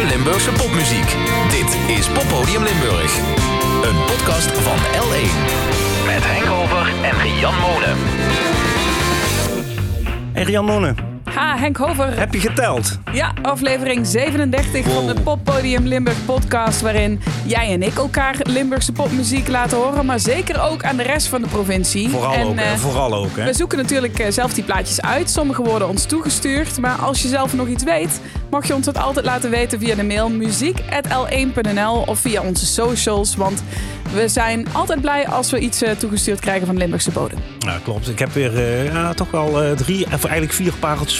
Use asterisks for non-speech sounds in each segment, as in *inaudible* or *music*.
nieuwe Limburgse popmuziek. Dit is Poppodium Limburg. Een podcast van L1. Met Henk Over en Jan Monen. Hey Rian Nonne, Ha, Henk Hover. heb je geteld? Ja, aflevering 37 van de Poppodium Limburg podcast... waarin jij en ik elkaar Limburgse popmuziek laten horen... maar zeker ook aan de rest van de provincie. Vooral en, ook, eh, Vooral ook, hè? We zoeken natuurlijk eh, zelf die plaatjes uit. Sommige worden ons toegestuurd. Maar als je zelf nog iets weet, mag je ons dat altijd laten weten via de mail muziek.l1.nl of via onze socials. Want we zijn altijd blij als we iets eh, toegestuurd krijgen van Limburgse bodem. Ja, klopt. Ik heb weer ja, toch wel eh, drie, of eigenlijk vier pareltjes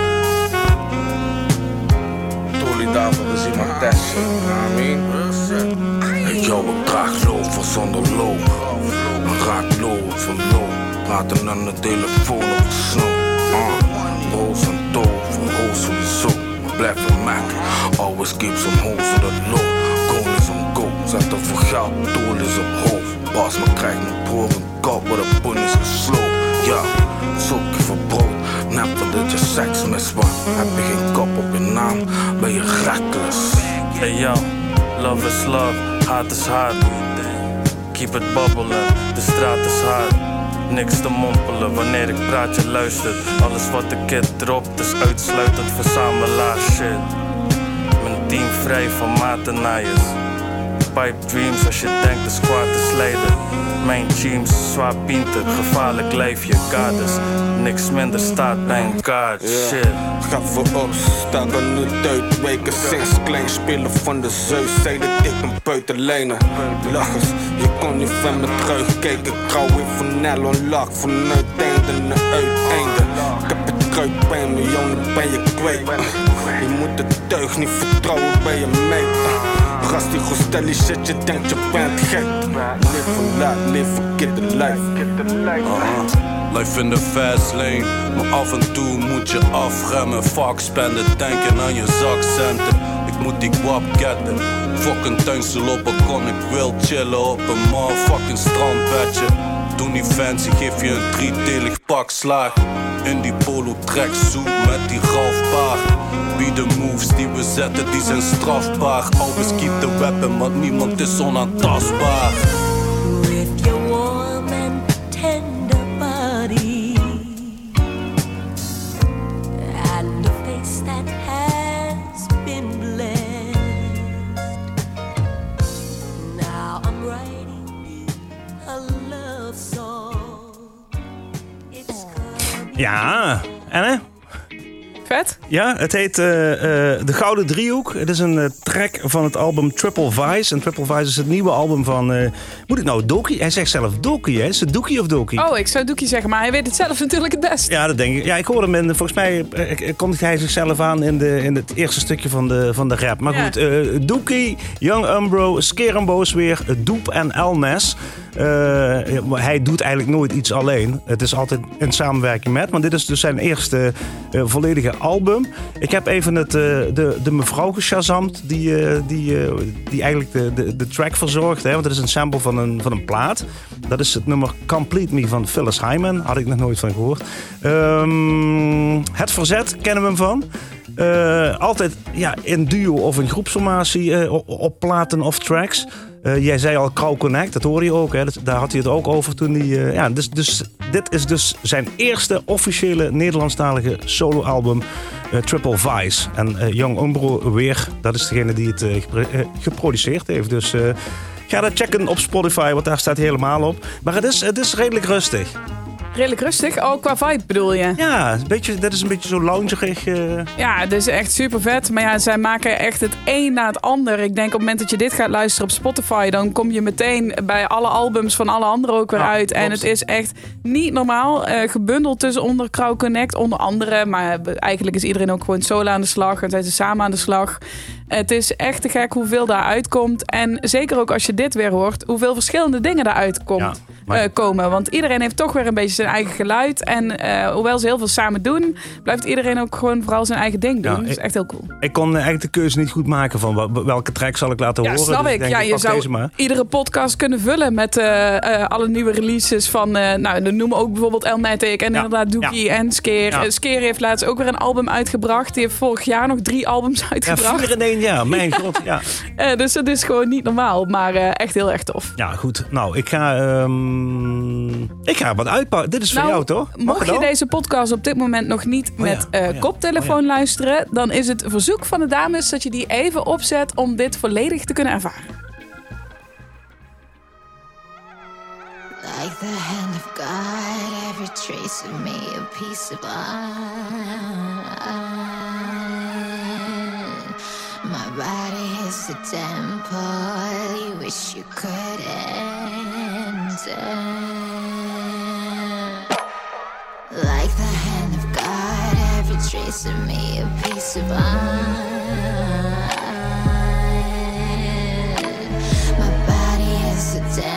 daarvoor is iemand testen. I mean. Ik jou een graag lopen zonder loop. Een raak loop van loop. Praten aan de telefoon op snow. Uh, roos en doof, roos. Maar blijf een Mac. Always keep some hoes in the low. Goal is een goal. Zet er voor geld, doel is op hoofd. Bas, maar krijg mijn broer een kop, de pun is gesloopt. Ja, zoek je voor brood. Net dat je seks mis was. Heb je geen kop op naam, ben je reckless. Hey yo, love is love, haat is haat. Keep it bubbelen, de straat is hard. Niks te mompelen wanneer ik praat, je luistert. Alles wat de kid dropt is uitsluitend verzamelaar shit. Mijn team vrij van matenaaiers. Pipe dreams als je denkt de squad is leiden. Mijn teams, zwaar pinter, gevaarlijk lijfje, kaders. Niks minder staat bij een kaart, shit. Ga voorop, sta er nu uit. Weken sinds klein spelen van de zeus. Zei dat ik een buitenlijnen. Lachers, je kon niet van me terugkijken. Hou weer van Nel onlak. Van uiteinde naar uiteinde. Ik heb het kruid bij me, jongen, ben je kwijt. Je moet het tuig niet vertrouwen bij je meid. Gast die goed stel die shit, je denkt je bent gek. Live for life, live for get the life. Life in the fast lane, maar af en toe moet je afremmen. Fuck spenden, denken aan je zakcenten. Ik moet die guap getten. Fucking tuinsel op balkon, ik wil chillen op een motherfucking strandbedje. Doe niet fancy, geef je een driedelig pak slaag. In die polo track zoek met die Ralfbaard. Wie de moves die we zetten, die zijn strafbaar. Always keep the weapon, want niemand is onaantastbaar. with your warm and tender body and a face that has been blessed. Now I'm writing you a love song. It's called Ja, en hè? Vet? Ja, het heet eh, eh, De Gouden Driehoek. Het is een eh, track van het album Triple Vice. En Triple Vice is het nieuwe album van... moet ik nou Doki? Hij zegt zelf Doki, hè? Is het Doki of Doki? Oh, ik zou Doekie zeggen, maar hij weet het zelf natuurlijk het best. Ja, dat denk ik. Ja, ik hoorde hem in, volgens mij kondigde hij zichzelf aan in, de, in het eerste stukje van de, van de rap. Maar Ja. goed, Doekie, Young Umbro, Skerenboos weer, Doep en Elnes. Eh, hij doet eigenlijk nooit iets alleen. Het is altijd in samenwerking met. Maar dit is dus zijn eerste volledige album. Ik heb even het, eh, de, de mevrouw geshazamd die, eh, die, eh, die eigenlijk de, de, de track verzorgt. Hè? Want het is een sample van een, van een plaat. Dat is het nummer Complete Me van Phyllis Hyman. Had ik nog nooit van gehoord. Ehm, het Verzet kennen we hem van. Eh, altijd ja, in duo of in groepsformatie eh, op, platen of tracks. Eh, jij zei al Crow Connect, dat hoorde je ook. Hè? Daar had hij het ook over toen hij... ja, dus, dus, dit is dus zijn eerste officiële Nederlandstalige soloalbum Triple Vice. En Young Umbro weer, dat is degene die het gepro- geproduceerd heeft. Dus ga dat checken op Spotify, want daar staat helemaal op. Maar het is, het is redelijk rustig. Redelijk rustig. Oh, qua vibe bedoel je? Ja, een beetje, dat is een beetje zo loungerig. eh Ja, het is echt super vet. Maar ja, zij maken echt het een na het ander. Ik denk op het moment dat je dit gaat luisteren op Spotify, dan kom je meteen bij alle albums van alle anderen ook weer Ja, uit. En het is echt niet normaal. eh, gebundeld tussen onder Crowd Connect, onder andere. Maar eigenlijk is iedereen ook gewoon solo aan de slag. En zijn ze samen aan de slag. Het is echt te gek hoeveel daar uitkomt. En zeker ook als je dit weer hoort, hoeveel verschillende dingen daaruit komt, Ja, maar- eh, komen. Want iedereen heeft toch weer een beetje zijn eigen geluid. En eh, hoewel ze heel veel samen doen, blijft iedereen ook gewoon vooral zijn eigen ding doen. Ja, dat is echt heel cool. Ik kon eigenlijk de keuze niet goed maken van wel- welke track zal ik laten Ja, horen. snap Dus ik. denk, Ja, je zou iedere podcast kunnen vullen met eh, alle nieuwe releases van... nou, dan noemen we ook bijvoorbeeld Elmatic en Ja, inderdaad Dookie ja. en Skeer. Ja. Skeer heeft laatst ook weer een album uitgebracht. Die heeft vorig jaar nog drie albums Ja, uitgebracht. vier jaar. Mijn *laughs* god. Ja. Eh, dus het is gewoon niet normaal, maar eh, echt heel erg tof. ja, goed. Nou, ik ga, ehm, ik ga wat uitpakken. Dit is voor Nou, jou, toch? Mag Mocht je deze podcast op dit moment nog niet Oh ja, met eh, oh ja, koptelefoon oh ja. luisteren, dan is het verzoek van de dames dat je die even opzet om dit volledig te kunnen ervaren. Like the hand of God, every trace of me, a piece of art. Body is a temple you wish you could enter. Like the hand of God, every trace of me, a piece of art. My body is a temple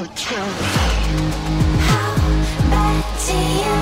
tell me How bad do you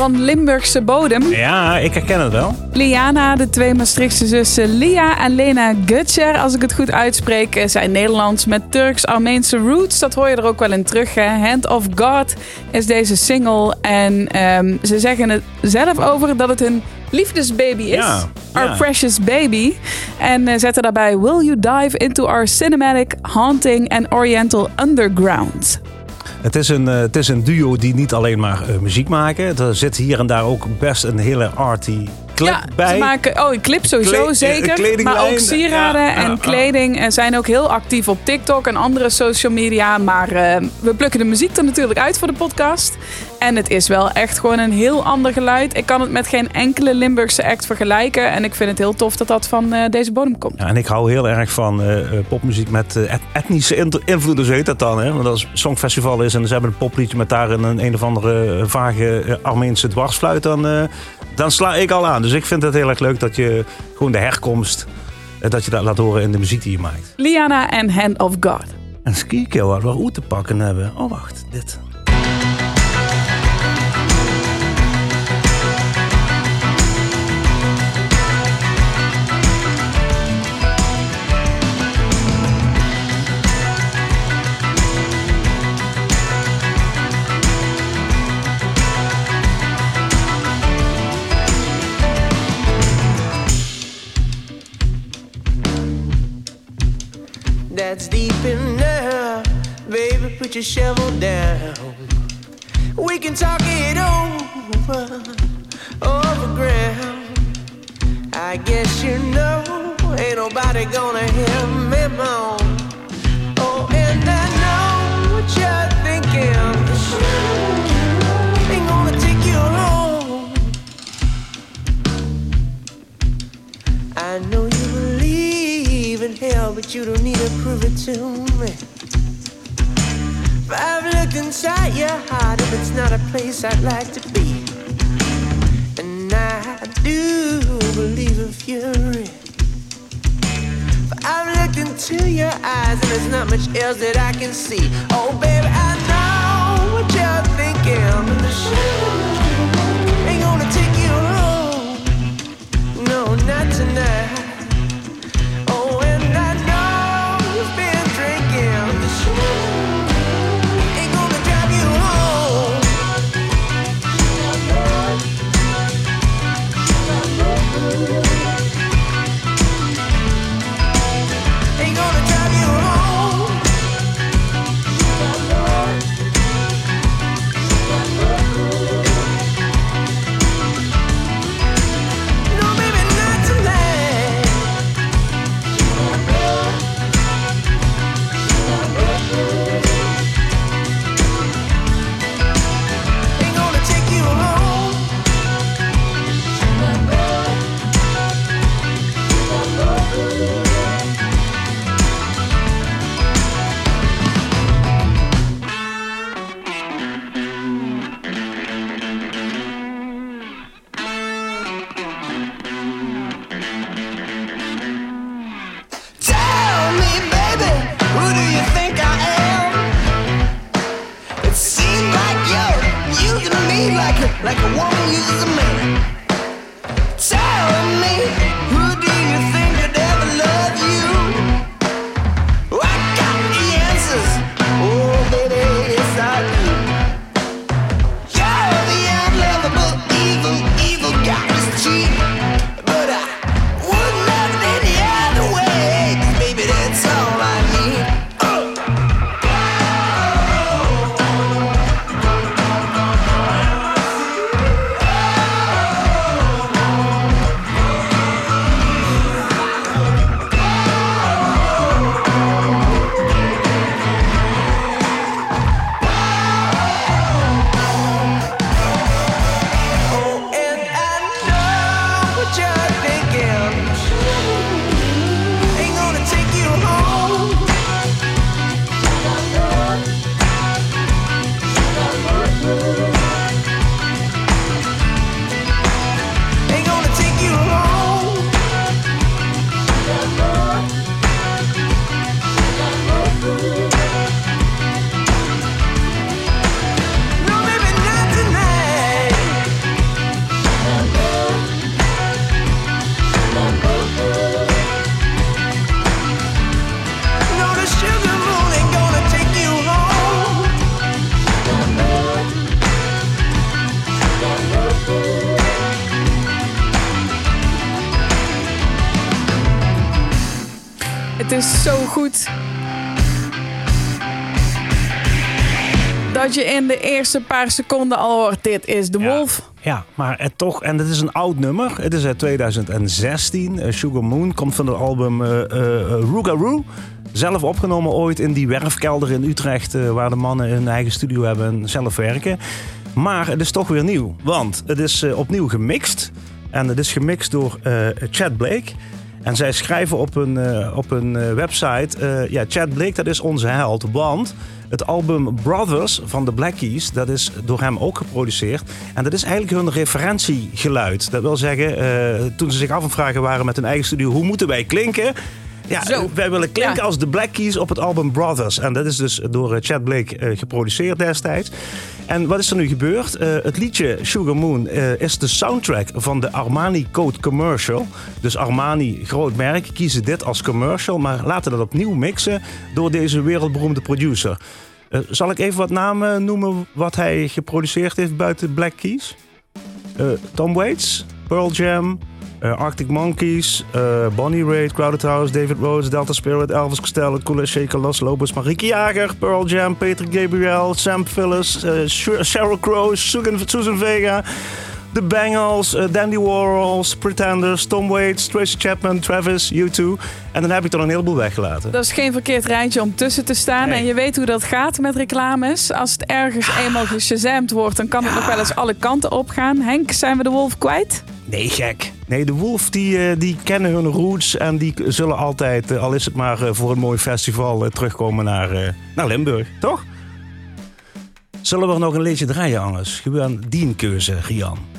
Van Limburgse bodem. Ja, ik herken het wel. Liana, de twee Maastrichtse zussen Lia en Lena Gutcher, als ik het goed uitspreek, eh, zijn Nederlands met Turks-Armeense roots. Dat hoor je er ook wel in terug. Hè? Hand of God is deze single. En ehm, ze zeggen het zelf over dat het hun liefdesbaby is. Ja, Our ja. precious baby. En eh, zetten daarbij Will you dive into our cinematic, haunting and oriental underground. Het is, een, eh, het is een duo die niet alleen maar eh, muziek maken. Er zit hier en daar ook best een hele arty ja, bij. ze maken oh, een clip sowieso Kle- zeker. maar ook sieraden ja, en ja. kleding. En zijn ook heel actief op TikTok en andere social media. Maar eh, we plukken de muziek er natuurlijk uit voor de podcast. En het is wel echt gewoon een heel ander geluid. Ik kan het met geen enkele Limburgse act vergelijken. En ik vind het heel tof dat dat van eh, deze bodem komt. Ja, en ik hou heel erg van eh, popmuziek met et- etnische in- invloeden, zo heet dat dan. Hè? Want als het Songfestival is en ze hebben een popliedje met daar een, een of andere vage Armeense dwarsfluit, dan, dan sla ik al aan. Dus ik vind het heel erg leuk dat je gewoon de herkomst, eh, dat je dat laat horen in de muziek die je maakt. Liana en Hand of God. En ski keer wat we te pakken hebben. Oh, wacht, dit. That's deep enough. Baby, put your shovel down. We can talk it over, over ground. I guess you know, ain't nobody gonna hear me moan. You prove it to me. But I've looked inside your heart, and it's not a place I'd like to be. And I do believe in fury. But I've looked into your eyes, and there's not much else that I can see. Oh, baby, I know what you're thinking. But the ain't gonna take you home. No, not tonight. Goed. Dat je in de eerste paar seconden al hoort, dit is de Wolf. Ja, maar het toch, en het is een oud nummer. Het is uit 2016. Eh, Sugar Moon komt van het album Rougarou. Zelf opgenomen ooit in die werfkelder in Utrecht, waar de mannen een eigen studio hebben en zelf werken. Maar het is toch weer nieuw, want het is opnieuw gemixt. En het is gemixt door Chad Blake. En zij schrijven op hun, eh, op hun eh, website... eh, ja, Chad Blake, dat is onze held. Want het album Brothers van de Black Keys... dat is door hem ook geproduceerd. En dat is eigenlijk hun referentiegeluid. Dat wil zeggen, toen ze zich af het vragen waren met hun eigen studio... hoe moeten wij klinken... Ja, Zo. wij willen klinken Ja. als de Black Keys op het album Brothers. En dat is dus door eh, Chad Blake eh, geproduceerd destijds. En wat is er nu gebeurd? Eh, het liedje Sugar Moon is de soundtrack van de Armani Code Commercial. Dus Armani, groot merk, kiezen dit als commercial... maar laten dat opnieuw mixen door deze wereldberoemde producer. Zal ik even wat namen noemen wat hij geproduceerd heeft buiten Black Keys? Tom Waits, Pearl Jam, eh, Arctic Monkeys, eh, Bonnie Raitt, Crowded House, David Rose, Delta Spirit, Elvis Costello, Cooley Shaker, Los Lobos, Marieke Jager, Pearl Jam, Peter Gabriel, Sam Phillips, Sh- Sheryl Crow, Susan Vega, The Bangles, eh, Dandy Warhols, Pretenders, Tom Waits, Tracy Chapman, Travis, U2. En dan heb ik er een heleboel weggelaten. Dat is geen verkeerd rijtje om tussen te staan. Nee. En je weet hoe dat gaat met reclames. Als het ergens eenmaal geshazamd wordt, dan kan het nog wel eens alle kanten opgaan. Henk, zijn we de wolf kwijt? Nee, gek. Nee, de Wolf die, eh, die kennen hun roots en die zullen altijd, eh, al is het maar voor een mooi festival, terugkomen naar, naar Limburg, toch? Zullen we er nog een liedje draaien, anders? Gewoon die keuze, Gian.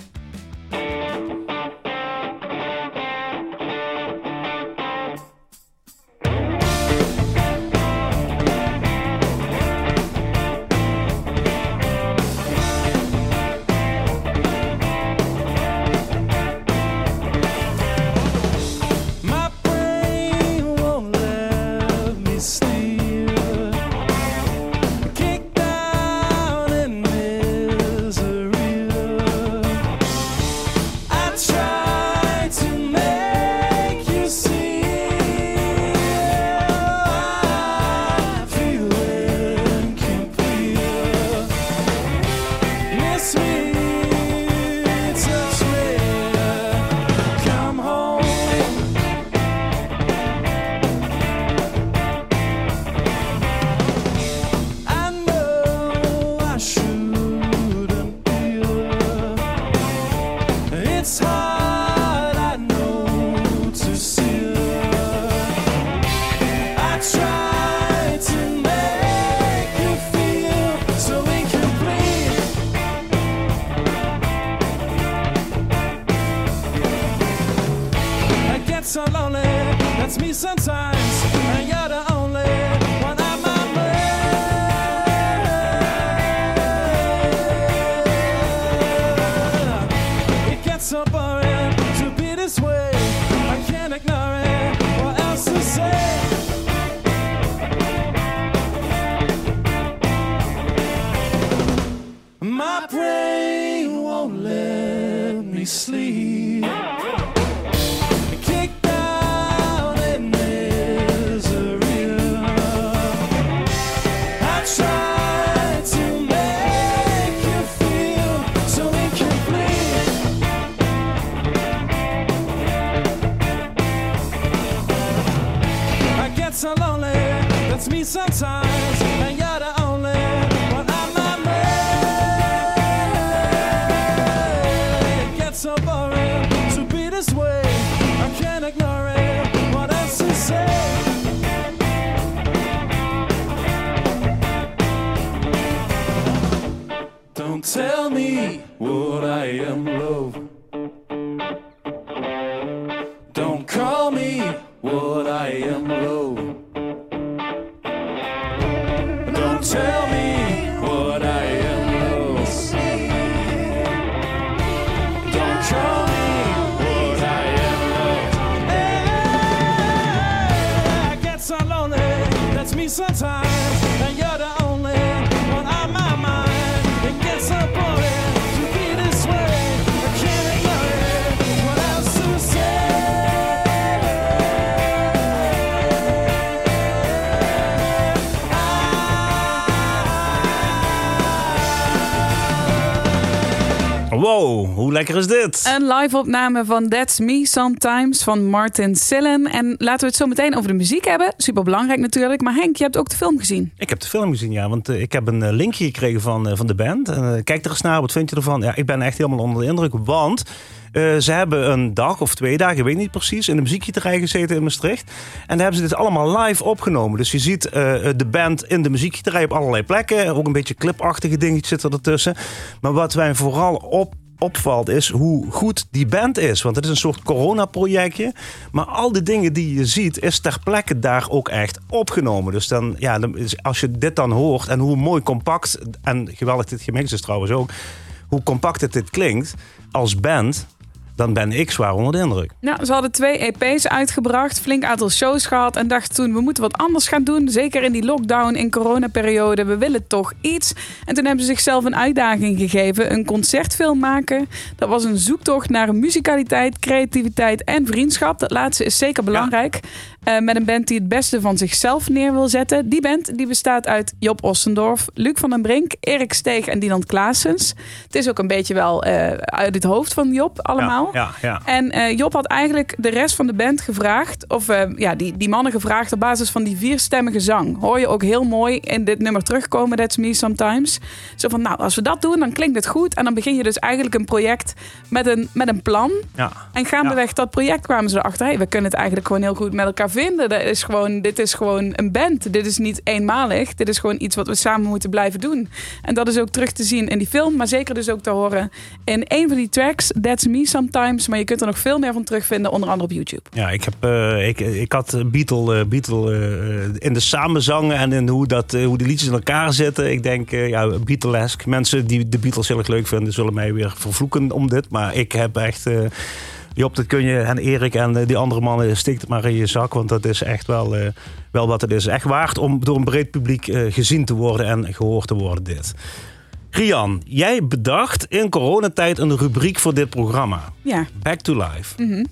Lekker is dit? Een live opname van That's Me Sometimes van Martin Sillen. En laten we het zo meteen over de muziek hebben. Super belangrijk natuurlijk. Maar Henk, je hebt ook de film gezien. Ik heb de film gezien, ja. Want eh, ik heb een eh, linkje gekregen van, eh, van de band. Kijk er eens naar, wat vind je ervan? Ja, ik ben echt helemaal onder de indruk. Want eh, ze hebben een dag of twee dagen, ik weet niet precies, in de muziekgieterij gezeten in Maastricht. En daar hebben ze dit allemaal live opgenomen. Dus je ziet eh, de band in de muziekgieterij op allerlei plekken. Ook een beetje clipachtige dingetjes zitten ertussen. Maar wat mij vooral op opvalt is hoe goed die band is. Want het is een soort coronaprojectje. Maar al die dingen die je ziet is ter plekke daar ook echt opgenomen. Dus dan, ja, als je dit dan hoort en hoe mooi compact... en geweldig dit gemixt is trouwens ook... hoe compact het dit klinkt als band... dan ben ik zwaar onder de indruk. Nou, ze hadden twee EP's uitgebracht, flink aantal shows gehad en dachten toen we moeten wat anders gaan doen. Zeker in die lockdown, in coronaperiode, we willen toch iets. En toen hebben ze zichzelf een uitdaging gegeven, een concertfilm maken. Dat was een zoektocht naar muzikaliteit, creativiteit en vriendschap. Dat laatste is zeker belangrijk. Eh, met een band die het beste van zichzelf neer wil zetten. Die band die bestaat uit Job Ossendorf, Luc van den Brink, Erik Steeg en Dinant Klaasens. Het is ook een beetje wel eh, uit het hoofd van Job allemaal. Ja, ja. En eh, Job had eigenlijk de rest van de band gevraagd, of ja, die, die mannen gevraagd op basis van die vierstemmige zang. Hoor je ook heel mooi in dit nummer terugkomen, That's Me Sometimes. Zo van, nou, als we dat doen, dan klinkt het goed. En dan begin je dus eigenlijk een project met een, met een plan. ja. En gaandeweg dat project kwamen ze erachter, hey, we kunnen het eigenlijk gewoon heel goed met elkaar vinden. Dat is gewoon, dit is gewoon een band. Dit is niet eenmalig. Dit is gewoon iets wat we samen moeten blijven doen. En dat is ook terug te zien in die film, maar zeker dus ook te horen in een van die tracks, That's Me Sometimes. Maar je kunt er nog veel meer van terugvinden, onder andere op YouTube. Ja, ik, heb, eh, ik, ik had eh, Beatle, eh, eh, in de samenzangen en in hoe, dat, hoe de liedjes in elkaar zitten. Ik denk, ja, Beatlesk. Mensen die de Beatles heel erg leuk vinden, zullen mij weer vervloeken om dit. Maar ik heb echt... Job, dat kun je, en Erik en eh, die andere mannen, steek het maar in je zak. Want dat is echt wel, eh, wel wat het is. Echt waard om door een breed publiek eh, gezien te worden en gehoord te worden, dit. Rian, jij bedacht in coronatijd een rubriek voor dit programma. Ja, Back to Life.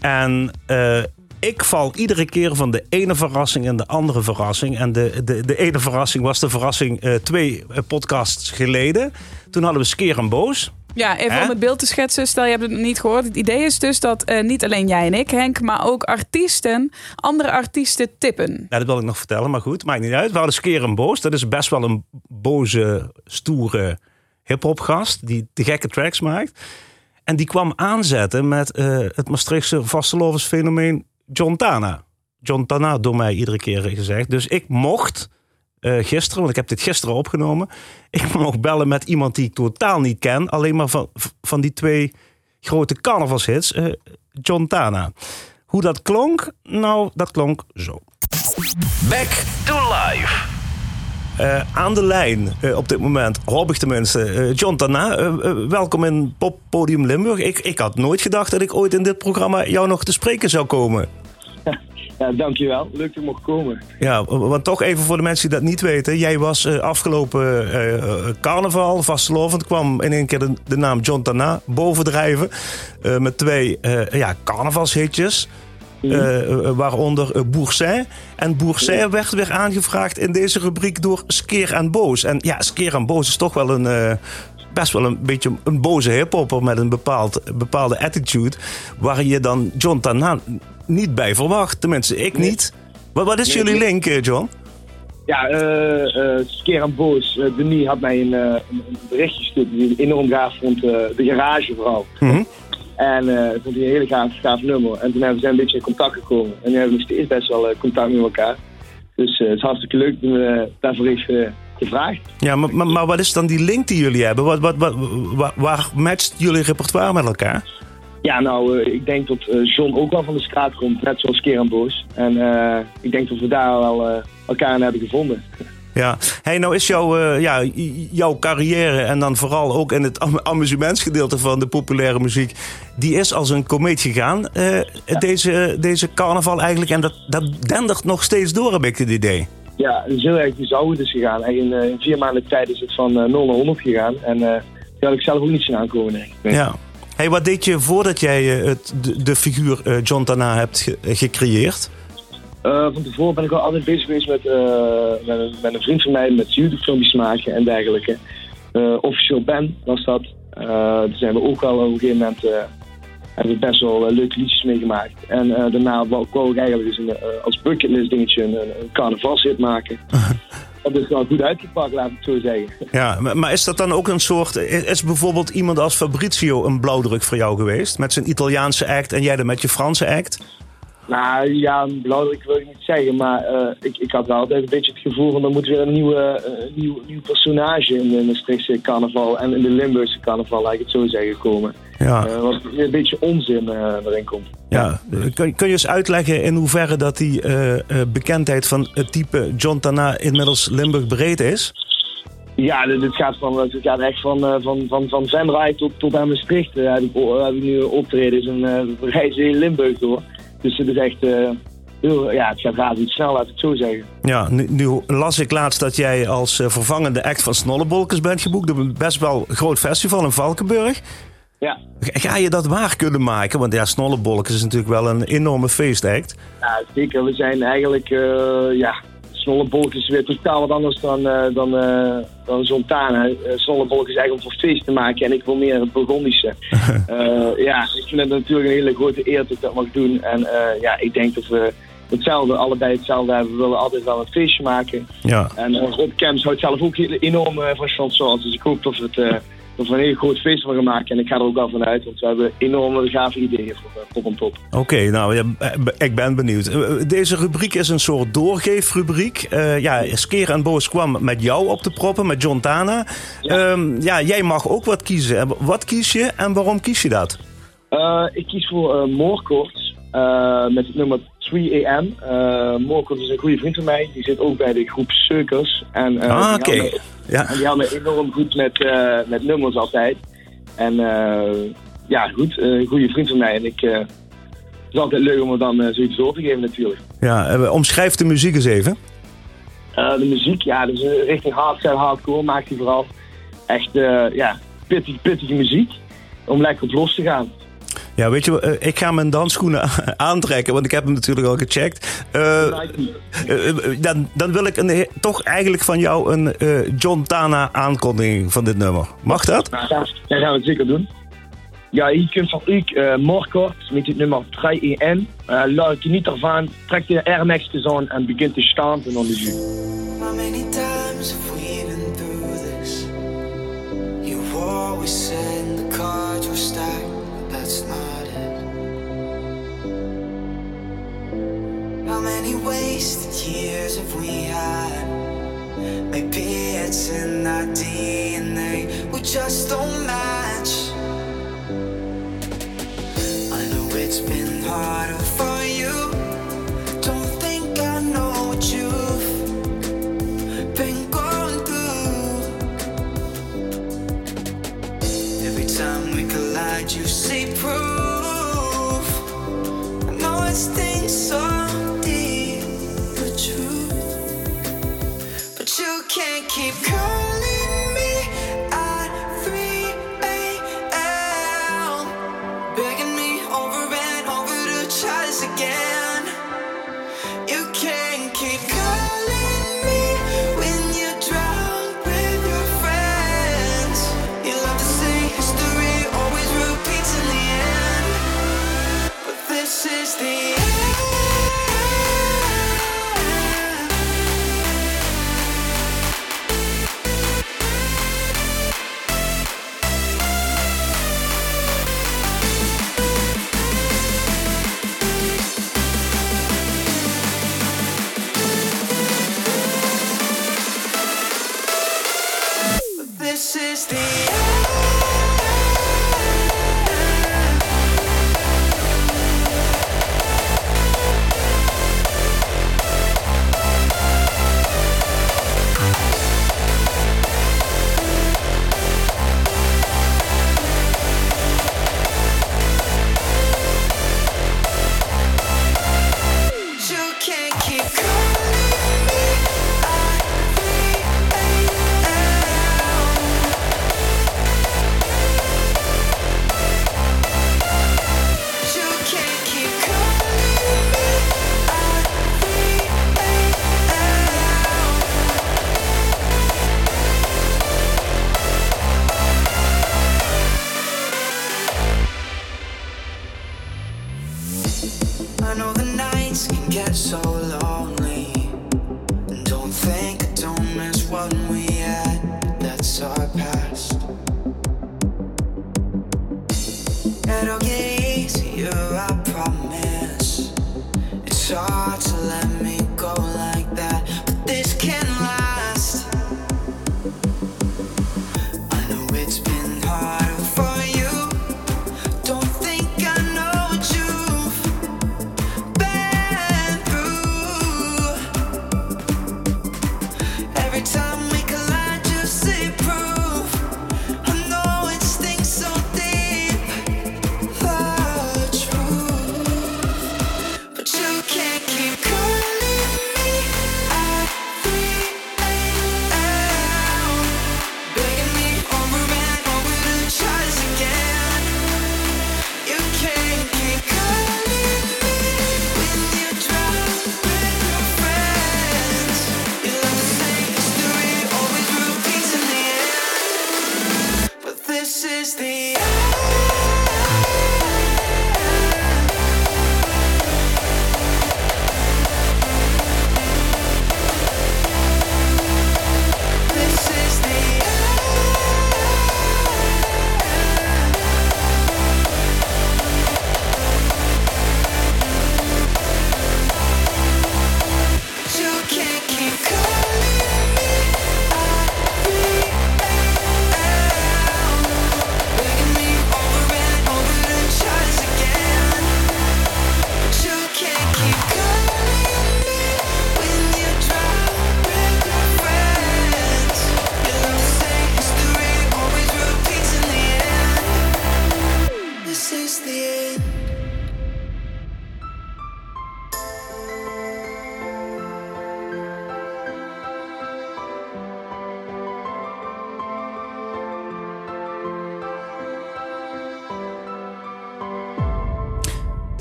En eh, ik val iedere keer van de ene verrassing in de andere verrassing. En de, de, de ene verrassing was de verrassing twee podcasts geleden. Toen hadden we Skeer en Boos. Ja, even Hè? om het beeld te schetsen. Stel, je hebt het nog niet gehoord. Het idee is dus dat eh, niet alleen jij en ik, Henk, maar ook artiesten, andere artiesten tippen. Ja, dat wil ik nog vertellen, maar goed, maakt niet uit. We hadden Skeer en Boos. Dat is best wel een boze, stoere hip-hop gast die de gekke tracks maakt. En die kwam aanzetten met eh, het Maastrichtse vastelovensfenomeen John Tana. John Tana door mij iedere keer gezegd. Dus ik mocht eh, gisteren, want ik heb dit gisteren opgenomen. Ik *laughs* mocht bellen met iemand die ik totaal niet ken. Alleen maar van, van die twee grote carnavalshits. eh, John Tana. Hoe dat klonk? Nou, dat klonk zo. Back to life. Eh, aan de lijn eh, op dit moment, hoop ik tenminste, eh, John Tana. welkom in Pop Podium Limburg. Ik, ik had nooit gedacht dat ik ooit in dit programma jou nog te spreken zou komen. *laughs* Ja, dankjewel. Leuk dat ik mocht komen. Ja, want toch even voor de mensen die dat niet weten. Jij was eh, afgelopen eh, eh, carnaval, vastelovend, kwam in één keer de, de naam John Tana bovendrijven. met twee ja, carnavalshitjes. eh, waaronder Boursin. En Boursin werd weer aangevraagd in deze rubriek door Skeer en Boos. En ja, Skeer en Boos is toch wel een... best wel een beetje een boze hiphopper met een bepaald, bepaalde attitude. Waar je dan John Tana niet bij verwacht. Tenminste, ik niet. Wat, wat is Nee, jullie nee. link, eh, John? Ja, eh eh Skeer en Boos. eh, Denis had mij een, een, een berichtje gestuurd die ik enorm gaaf vond. de garage vooral. Mhm. En ik vond hij een hele gaaf, gaaf nummer. En toen hebben we zijn een beetje in contact gekomen. En nu hebben we nog steeds best wel contact met elkaar. Dus het is hartstikke leuk daarvoor eh, gevraagd. Ja, maar, maar, maar wat is dan die link die jullie hebben? Wat, wat, wat, waar, waar matcht jullie repertoire met elkaar? Ja, nou, eh, ik denk dat eh, John ook wel van de straat komt, net zoals Keer en Boos. En eh, ik denk dat we daar wel elkaar in hebben gevonden. *laughs* Ja, hey, nou is jouw, ja, jouw carrière en dan vooral ook in het am- amusementsgedeelte van de populaire muziek, die is als een komeet gegaan, deze, deze carnaval eigenlijk. En dat, dat dendert nog steeds door, heb ik het idee. Ja, het is heel erg is gegaan. En in, eh, in vier maanden tijd is het van eh, 0 naar 100 gegaan. En eh die had ik zelf ook niet zien aankomen. Nee. Ja. Hey, wat deed je voordat jij eh, het, de, de figuur eh, John Tana hebt ge- gecreëerd? Eh, van tevoren ben ik al altijd bezig geweest met, eh, met, een, met een vriend van mij met YouTube-filmpjes maken en dergelijke. Eh Official Ben was dat. Eh, daar zijn we ook wel op een gegeven moment... hebben we best wel eh, leuke liedjes meegemaakt. En eh, daarna wou, ik eigenlijk dus een, eh, als bucketlist dingetje een, een carnavalshit maken. *laughs* Dat is wel goed uitgepakt, laat ik het zo zeggen. Ja, maar is dat dan ook een soort... Is bijvoorbeeld iemand als Fabrizio een blauwdruk voor jou geweest? Met zijn Italiaanse act en jij dan met je Franse act? Nou ja, belangrijk wil ik niet zeggen, maar ik, ik had wel altijd een beetje het gevoel van er moet weer een nieuwe, nieuw, nieuw personage in de Maastrichtse carnaval en in de Limburgse carnaval, laat ik het zo zeggen, komen. Ja. Eh, wat een beetje onzin eh, erin komt. Ja, kun, kun je eens uitleggen in hoeverre dat die eh, bekendheid van het type John Tana inmiddels Limburg breed is? Ja, dit, dit gaat, van, het gaat echt van, van, van, van Venray tot, tot aan Maastricht. Uh, heb, ik, heb ik nu optreden en uh, we reizen heel Limburg door. Dus het is echt, heel, ja, het gaat razend snel, laat ik het zo zeggen. Ja, nu, nu las ik laatst dat jij als vervangende act van Snollebolkers bent geboekt op een best wel groot festival in Valkenburg. Ja. Ga je dat waar kunnen maken? Want ja, Snollebolkers is natuurlijk wel een enorme feestact. Ja, zeker. We zijn eigenlijk, eh ja, Snollebolk is weer totaal wat anders dan, eh dan, eh dan Zontana. Uh, Snollebolk is eigenlijk om voor feest te maken en ik wil meer het Burgondische. *laughs* Ja, ik vind het natuurlijk een hele grote eer dat ik dat mag doen. En ja, ik denk dat we hetzelfde, allebei hetzelfde hebben. We willen altijd wel een feestje maken. Ja. En uh, Rob Kems houdt zelf ook enorm van chansons. Dus ik hoop dat we, het, eh, we een heel groot feest van gaan maken. En ik ga er ook wel van uit, want we hebben enorme gave ideeën voor Pop on Top. Oké, nou ja, b- ik ben benieuwd. Eh, Deze rubriek is een soort doorgeefrubriek. Eh ja, Skeer en Boos kwam met jou op te proppen, met John Tana. Ja. ja, jij mag ook wat kiezen. En Wat kies je en waarom kies je dat? Uh, ik kies voor uh, uh, met het nummer 3 AM. Uh, Moorkort is een goede vriend van mij. Die zit ook bij de groep Circus. En, uh, ah, oké. Okay. Me, ja. en die had me enorm goed met, met nummers altijd. En ja, goed, een goede vriend van mij. En ik, het is altijd leuk om er dan zoiets door te geven natuurlijk. Ja, omschrijf de muziek eens even. de muziek, ja, dus richting hardstyle, hardcore maakt hij vooral echt ja, pittige, pittige muziek. Om lekker op los te gaan. Ja, weet je, uh, ik ga mijn dansschoenen *laughs* aantrekken, want ik heb hem natuurlijk al gecheckt. Uh, uh, dan, dan, wil ik een, toch eigenlijk van jou een John Tana aankondiging van dit nummer. Mag dat? Nou, dat gaan we het zeker doen. Ja, hier kunt van u uh, Markort met het nummer 3EN. Uh, laat je niet ervan, trek de Air Max aan en begint te staan en dan de jus. How many times have we been through this? You always said the cards were stacked. That's not it. How many wasted years have we had? Maybe it's in our DNA, we just don't match. I know it's been harder for you. Don't think I know what you've been going through. Every time we collide, you things só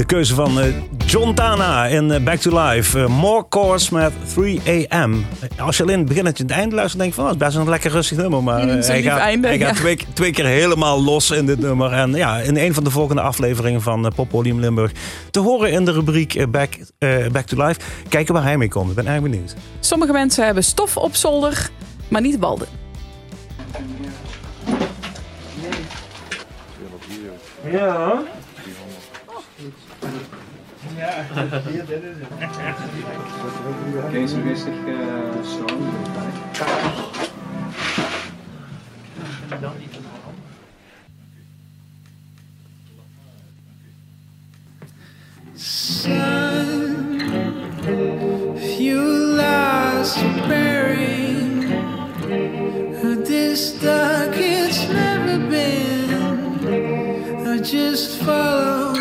De keuze van eh, John Tana in eh, Back to Life. Eh, more Chords met 3 AM. Als je alleen het begin en het einde luistert, denk je van... Oh, het is best een lekker rustig nummer. Maar Mm, hij gaat, einde, hij gaat twee, twee keer helemaal los in dit nummer. En ja, in een van de volgende afleveringen van Poppodium Limburg... te horen in de rubriek eh, Back, eh, Back to Life. Kijken waar hij mee komt. Ik ben erg benieuwd. Sommige mensen hebben stof op zolder, maar niet balden. Ja. Kees, rustig uh, zo. Sun, if you lost your bearing, this dark it's never been. I just follow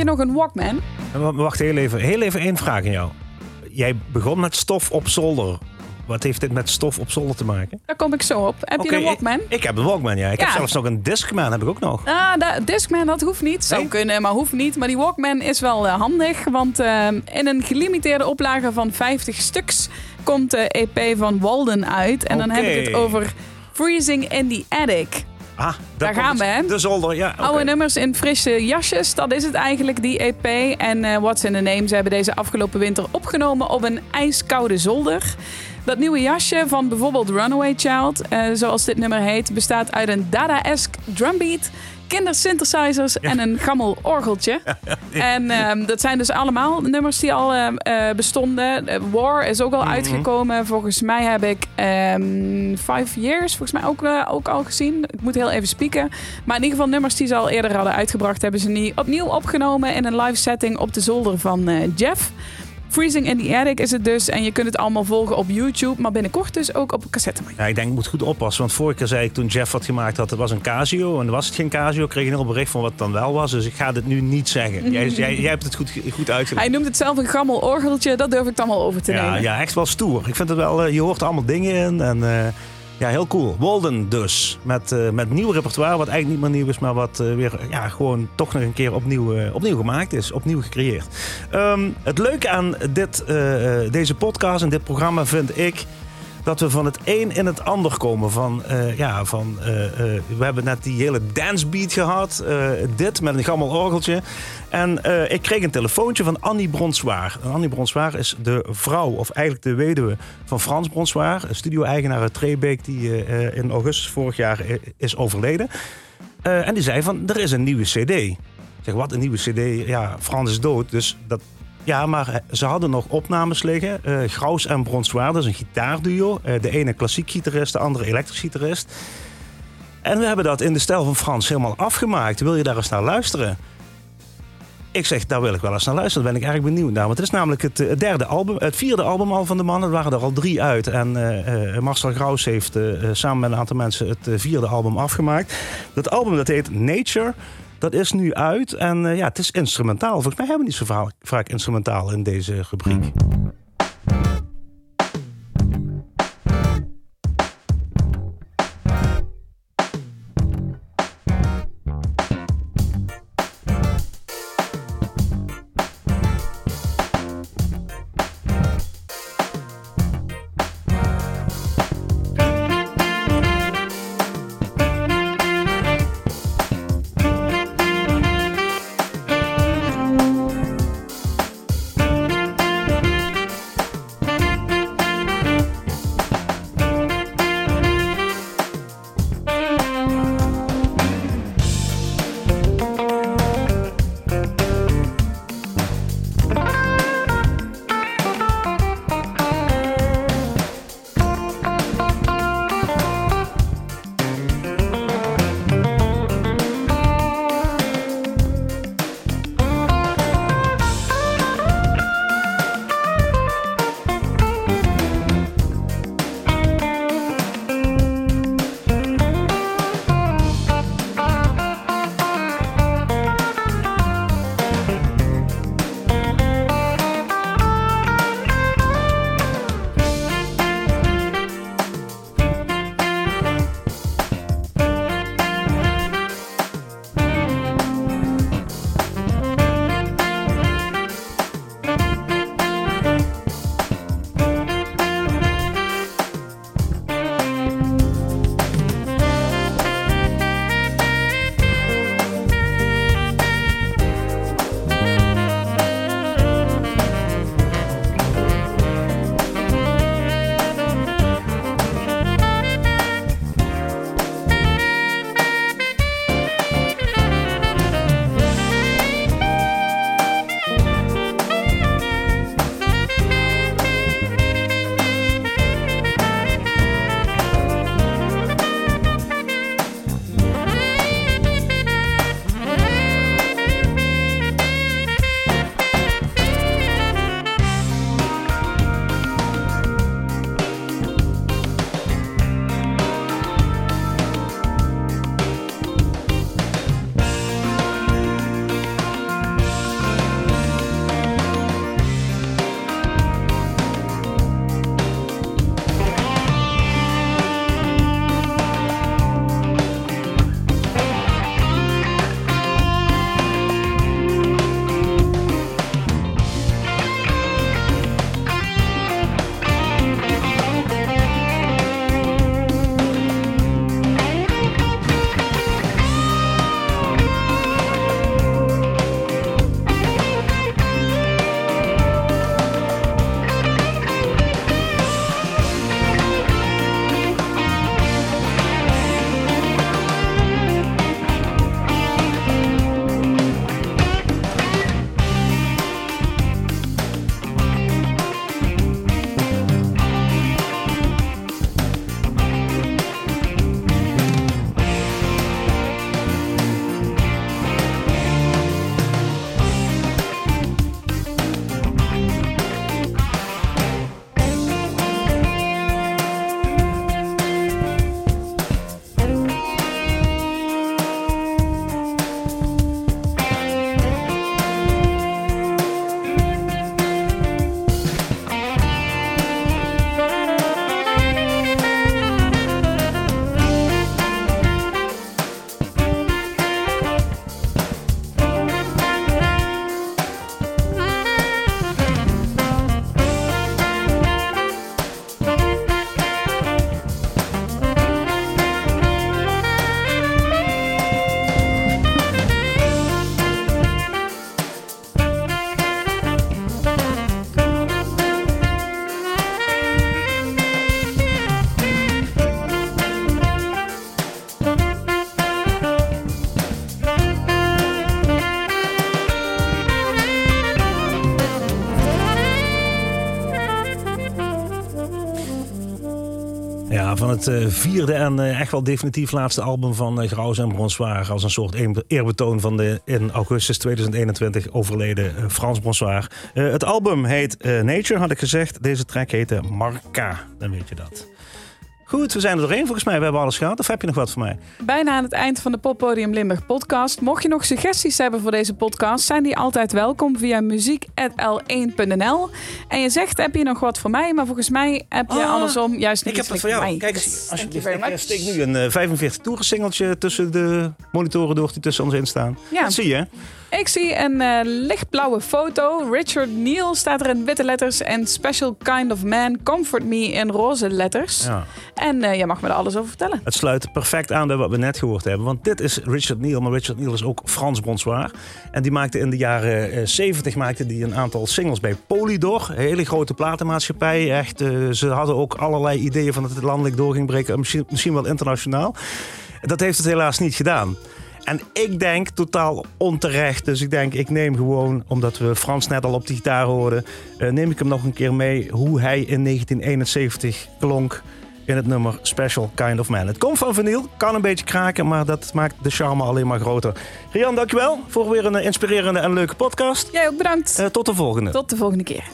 je nog een Walkman? Wacht heel even. Heel even één vraag aan jou. Jij begon met stof op zolder. Wat heeft dit met stof op zolder te maken? Daar kom ik zo op. Heb je een Walkman? Ik, ik heb een Walkman, ja. Ik heb zelfs nog een Discman, heb ik ook nog. Ah, de Discman, dat hoeft niet. Zou Nee? kunnen, maar hoeft niet. Maar die Walkman is wel eh, handig. Want eh, in een gelimiteerde oplage van 50 stuks komt de EP van Walden uit. En dan heb ik het over Freezing in the Attic. Ah, Daar gaan we, hè? De zolder, ja. Oude nummers in frisse jasjes, dat is het eigenlijk, die EP. En eh What's in the Name, ze hebben deze afgelopen winter opgenomen op een ijskoude zolder. Dat nieuwe jasje van bijvoorbeeld Runaway Child, eh, zoals dit nummer heet, bestaat uit een Dada-esque drumbeat, kindersynthesizers en een gammel orgeltje. *laughs* En ehm, dat zijn dus allemaal nummers die al ehm, eh, bestonden. War is ook al uitgekomen. Volgens mij heb ik ehm, Five Years volgens mij ook, eh, ook al gezien. Ik moet heel even spieken. Maar in ieder geval nummers die ze al eerder hadden uitgebracht... hebben ze nu opnieuw opgenomen in een live setting op de zolder van eh, Jeff. Freezing in the Attic is het dus. En je kunt het allemaal volgen op YouTube. Maar binnenkort dus ook op cassette. Ja, ik denk, ik moet goed oppassen. Want vorige keer zei ik toen Jeff wat gemaakt had, het was een Casio. En was het geen Casio. Ik kreeg een heel bericht van wat het dan wel was. Dus ik ga dit nu niet zeggen. Jij, *laughs* jij, jij hebt het goed, goed uitgelegd. Hij noemt het zelf een gammel orgeltje. Dat durf ik dan wel over te Ja, nemen. ja, echt wel stoer. Ik vind het wel, eh, je hoort allemaal dingen in. En eh, ja, heel cool. Walden dus. Met, eh, met nieuw repertoire, wat eigenlijk niet meer nieuw is, maar wat eh, weer ja, gewoon toch nog een keer opnieuw, eh, opnieuw gemaakt is. Opnieuw gecreëerd. Ehm, het leuke aan dit, deze podcast en dit programma vind ik dat we van het een in het ander komen. Van, eh, ja, van, eh, eh, we hebben net die hele dancebeat gehad. eh, dit met een gammel orgeltje. En ik kreeg een telefoontje van Annie Bronswaar. Annie Bronswaar is de vrouw, of eigenlijk de weduwe van Frans Bronswaar. Een studio-eigenaar uit Treebeek die in augustus vorig jaar is overleden. En die zei van, er is een nieuwe cd. Ik zeg, wat een nieuwe cd? Ja, Frans is dood, dus dat... Ja, maar eh, ze hadden nog opnames liggen. eh Graus en Bronswaar, dat is een gitaarduo. Eh, de ene klassiek gitarist, de andere elektrisch gitarist. En we hebben dat in de stijl van Frans helemaal afgemaakt. Wil je daar eens naar luisteren? Ik zeg, daar wil ik wel eens naar luisteren. Daar ben ik erg benieuwd naar. Want het is namelijk het, derde album, het vierde album al van de man. Er waren er al drie uit. En Marcel Graus heeft samen met een aantal mensen het vierde album afgemaakt. Dat album dat heet Nature. Dat is nu uit. En eh, ja, het is instrumentaal. Volgens mij hebben we niet zo vaak, vaak instrumentaal in deze rubriek. Het eh, vierde en eh, echt wel definitief laatste album van uh, Graus en Bronsoir. Als een soort eer- eerbetoon van de in augustus 2021 overleden eh, Frans Bronsoir. Eh, het album heet eh, Nature, had ik gezegd. Deze track heette Marca. Dan weet je dat. Goed, we zijn er doorheen volgens mij. We hebben alles gehad. Of heb je nog wat voor mij? Bijna aan het eind van de Poppodium Limburg podcast. Mocht je nog suggesties hebben voor deze podcast, zijn die altijd welkom via muziek.l1.nl. En je zegt, heb je nog wat voor mij? Maar volgens mij heb je Ah, andersom juist niet Ik heb iets dat voor jou. mij. Kijk eens, you alsjeblieft. Ik eh, steek nu een eh, 45 toeren singeltje tussen de monitoren door die tussen ons in staan. Ja. Dat zie je. Ik zie een eh, lichtblauwe foto. Richard Neal staat er in witte letters. En Special Kind of Man, Comfort Me in roze letters. Ja. En eh, jij mag me er alles over vertellen. Het sluit perfect aan bij wat we net gehoord hebben. Want dit is Richard Neal. Maar Richard Neal is ook Frans Bronsoir. En die maakte in de jaren eh, 70 maakte die een aantal singles bij Polydor. Een hele grote platenmaatschappij. Echt, eh, ze hadden ook allerlei ideeën van dat het landelijk door ging breken. Misschien, misschien wel internationaal. Dat heeft het helaas niet gedaan. En ik denk totaal onterecht. Dus ik denk, ik neem gewoon, omdat we Frans net al op de gitaar hoorden, eh, neem ik hem nog een keer mee hoe hij in 1971 klonk in het nummer Special Kind of Man. Het komt van vinyl, kan een beetje kraken, maar dat maakt de charme alleen maar groter. Rian, dankjewel voor weer een eh, inspirerende en leuke podcast. Jij ook bedankt. Eh, tot de volgende. Tot de volgende keer.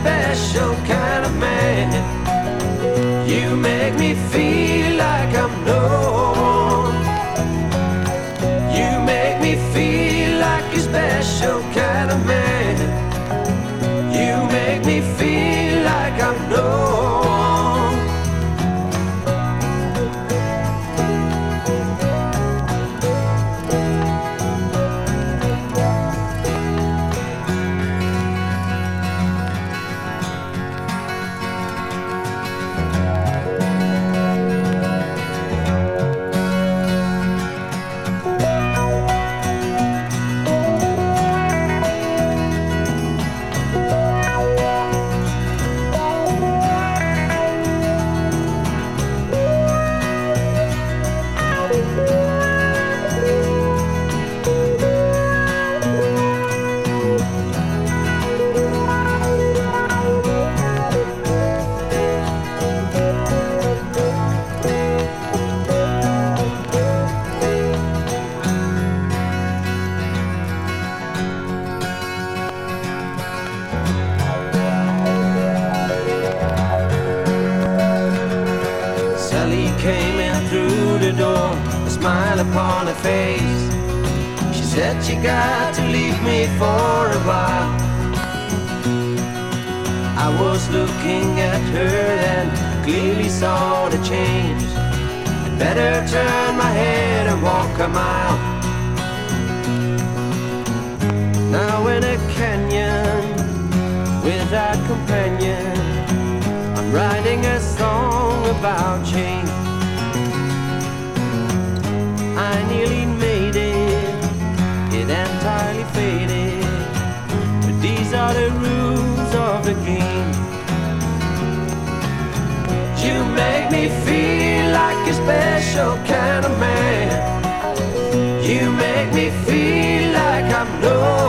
Special like